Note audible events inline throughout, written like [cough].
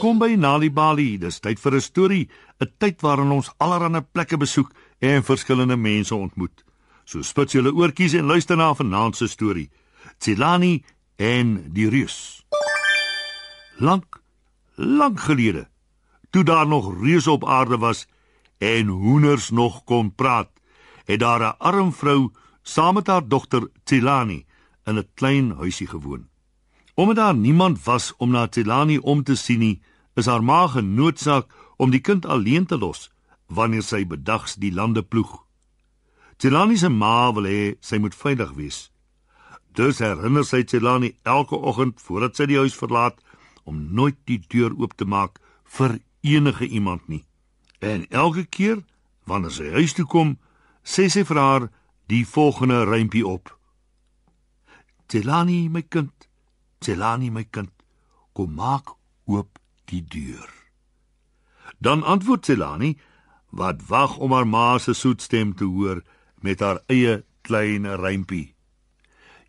Welkom by Nali Bali. Dis tyd vir 'n storie, 'n tyd waarin ons allerlei plekke besoek en verskillende mense ontmoet. So spits julle oortjies en luister na vanaand se storie. Tsilani en die reus. Lank, lank gelede, toe daar nog reuse op aarde was en hoenders nog kon praat, het daar 'n arm vrou saam met haar dogter Tsilani in 'n klein huisie gewoon. Omdat daar niemand was om na Tselani om te sien nie, is haar ma genoodsaak om die kind alleen te los wanneer sy bedags die lande ploeg. Tselani se ma wil hê sy moet veilig wees. Dus herinner sy Tselani elke oggend voordat sy die huis verlaat om nooit die deur oop te maak vir enige iemand nie. En elke keer wanneer sy huis toe kom, sê sy vir haar die volgende rympie op. Tselani, my kind, Celani my kind, kom maak oop die deur. Dan antwoord Celani wat wag om haar ma se soet stem te hoor met haar eie klein rympie.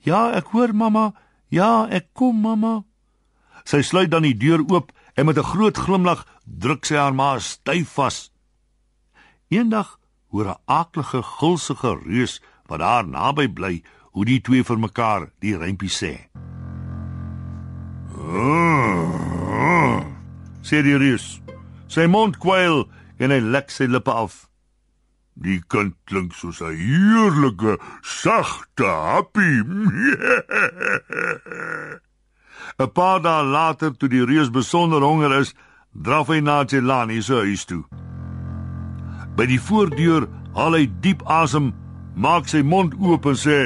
Ja, ek hoor mamma. Ja, ek kom mamma. Sy sluit dan die deur oop en met 'n groot glimlag druk sy haar ma styf vas. Eendag hoor 'n aaklige gulsige reus wat daar naby bly hoe die twee vir mekaar die rympie sê. Sê die reus. Sy mond kwyl en hy lek sy lippe af. Die kind klink soos 'n heerlike, sagte happie. [laughs] 'n Paar dae later toe die reus besonder honger is, draf hy na Jelani se huis toe. By die voordeur haal hy diep asem, maak sy mond oop en sê: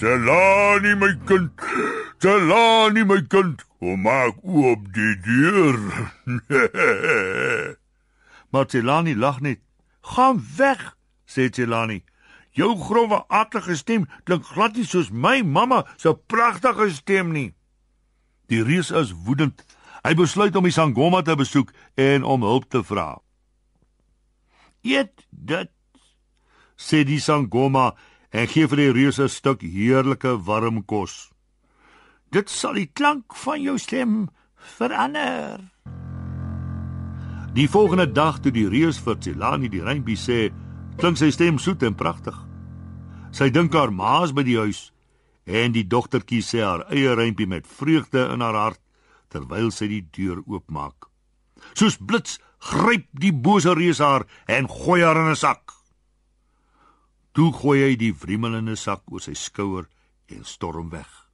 "Jelani my kind, Jelani my kind, Kom maak oop die deur. [laughs] Marcelani lag net. "Gaan weg," sê Celani. "Jou grove aardige stem klink glad nie soos my mamma se pragtige stem nie." Die reus is woedend. Hy besluit om die Sangoma te besoek en om hulp te vra. "Eet dit," sê die Sangoma en gee vir die reus 'n stuk heerlike warm kos. Dit sal die klank van jou stem verander. Die volgende dag toe die reus vir Tsilani die reimpie sê, klink sy stem soet en pragtig. Sy dink haar ma's by die huis en die dogtertjie sê haar eie reimpie met vreugde in haar hart terwyl sy die deur oopmaak. Soos blits gryp die bose reus haar en gooi haar in 'n sak. Toe gooi hy die wriemelende sak oor sy skouer en storm weg.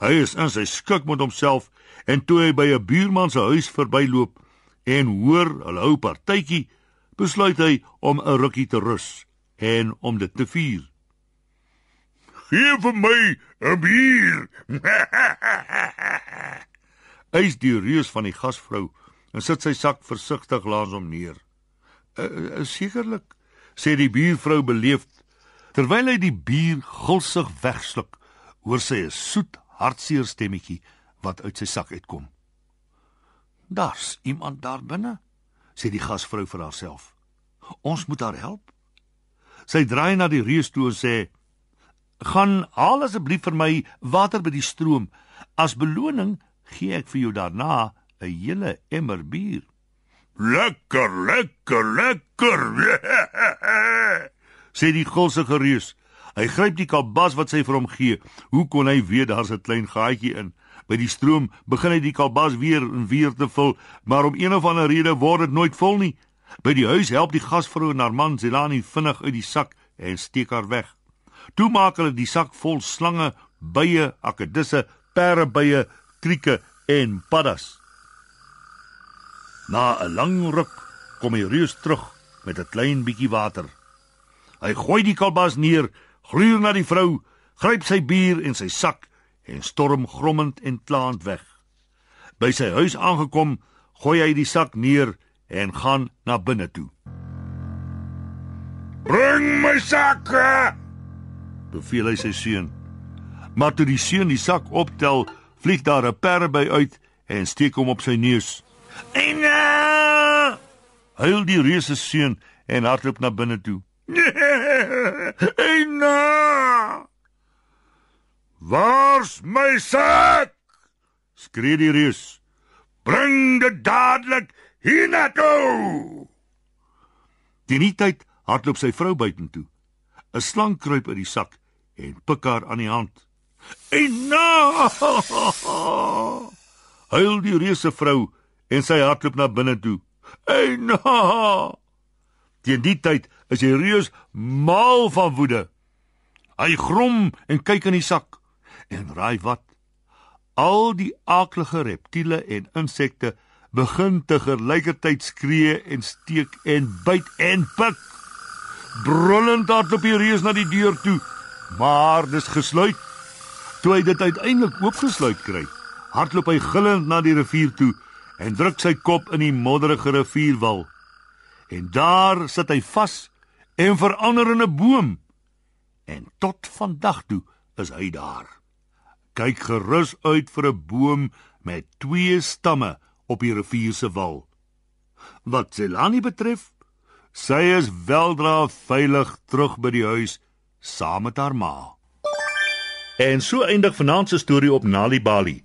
Hy is in sy skik met homself en toe hy by 'n buurman se huis verbyloop en hoor hulle hou partytjie, besluit hy om 'n rukkie te rus en om dit te vier. "Geef vir my 'n bier." [laughs] Hy's die reus van die gasvrou en sit sy sak versigtig langs hom neer. "Uh, sekerlik," sê die buurvrou beleefd terwyl hy die bier gulsig wegsluk, hoor sy 'n soet hartseer stemmetjie wat uit sy sak uitkom. "Daar's iemand daar binne," sê die gasvrou vir haarself. "Ons moet haar help." Sy draai na die reus toe en sê: "Gaan haal asseblief vir my water by die stroom. As beloning gee ek vir jou daarna 'n hele emmer bier." "Lekker, lekker, lekker," [laughs] sê die gulsige reus. Hy gryp die kalbas wat sy vir hom gee. Hoe kon hy weet daar's 'n klein gaatjie in? By die stroom begin hy die kalbas weer en weer te vul, maar om een of ander rede word dit nooit vol nie. By die huis help die gasvrou en haar man Zelani vinnig uit die sak en steek haar weg. Toe maak hulle die sak vol slange, bye, akedisse, perebye, krieke en paddas. Na 'n lang ruk kom hy reus terug met 'n klein bietjie water. Hy gooi die kalbas neer gluur na die vrou, gryp sy bier en sy sak en storm grommend en klaand weg. By sy huis aangekom, gooi hy die sak neer en gaan na binne toe. "Bring my sak!" beveel hy sy seun. Maar toe die seun die sak optel, vlieg daar 'n perby uit en steek hom op sy neus. "Ina!" huil die reus se seun en hardloop na binne toe. [laughs] Eina! Waar's my sak? skree die reus. Bring dit dadelik hiernatoe. Teen die tyd hardloop sy vrou buitentoe. 'n Slang kruip uit die sak en pik haar aan die hand. "En na!" [laughs] Huil die reuse vrou en sy hardloop na binne toe. "En na!" Teen die tyd is die reus mal van woede. Hy grom en kyk in die sak en raai wat? Al die aaklige reptiele en insekte begin te gelykertyd skree en steek en byt en pik. Brullend hardloop die reus na die deur toe, maar dis gesluit. Toe hy dit uiteindelik oopgesluit kry, hardloop hy gillend na die rivier toe en druk sy kop in die modderige rivierwal. En daar sit hy vas en verander in 'n boom. En tot vandag toe is hy daar. Kyk gerus uit vir 'n boom met twee stamme op die rivier se wal. Wat Zelani betref, sy is weldra veilig terug by die huis saam met haar ma. En so eindig vanaand se storie op Nali Bali.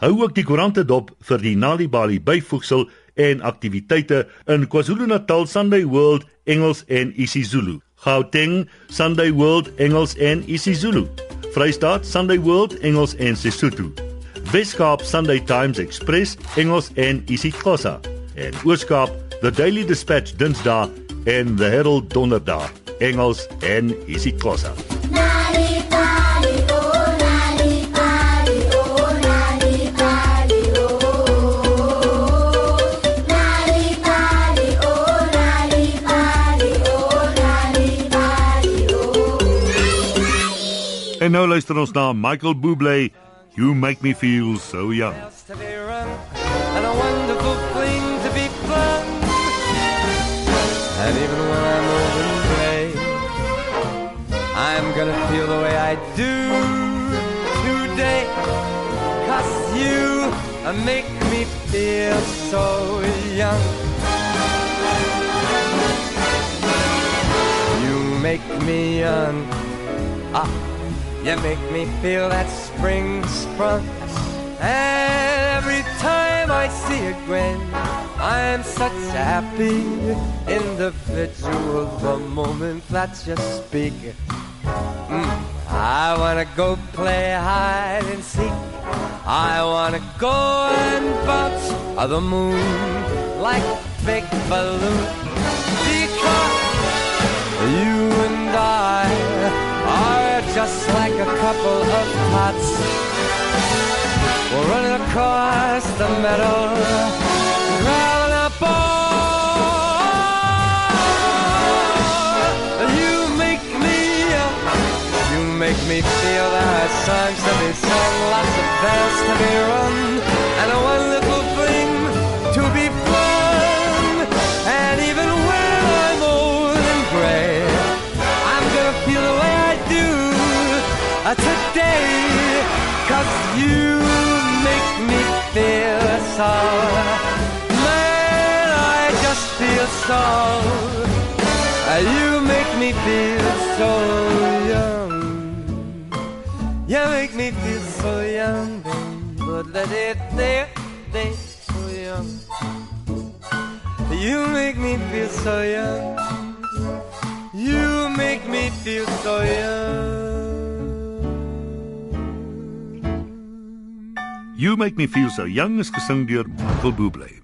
Hou ook die koerante dop vir die Nalibali byvoegsel en aktiwiteite in KwaZulu-Natal Sunday World Engels en isiZulu. Gauteng Sunday World Engels en isiZulu. Vrystaat Sunday World Engels en Sesotho. Weskaap Sunday Times Express Engels en isiXhosa en Ooskaap The Daily Dispatch Dinsdae en The Herald Donderdae Engels en isiXhosa. En nou luister ons na Michael Bublé You make me feel so young. And a wonderful thing to be. And even when I'm old and gray, I'm gonna feel the way I do today. Cause you make me feel so young. You make me young. Ah, you make me feel that spring sprung. And every time I see a grin, I'm such a happy individual. The moment that you speak, mm, I wanna go play hide and seek. I wanna go and bounce on the moon like a big balloon. Because you couple of tots we're running across the meadow, driving a ball. You make me, you make me feel there are songs to be sung, lots of bells to be rung, today, cause you make me feel so. Man, I just feel so. Uh, you make me feel so young. You make me feel so young, but let it there, there, so young. You make me feel so young. You make me feel so young. You make me feel so young is gesing deur Michael Bublé.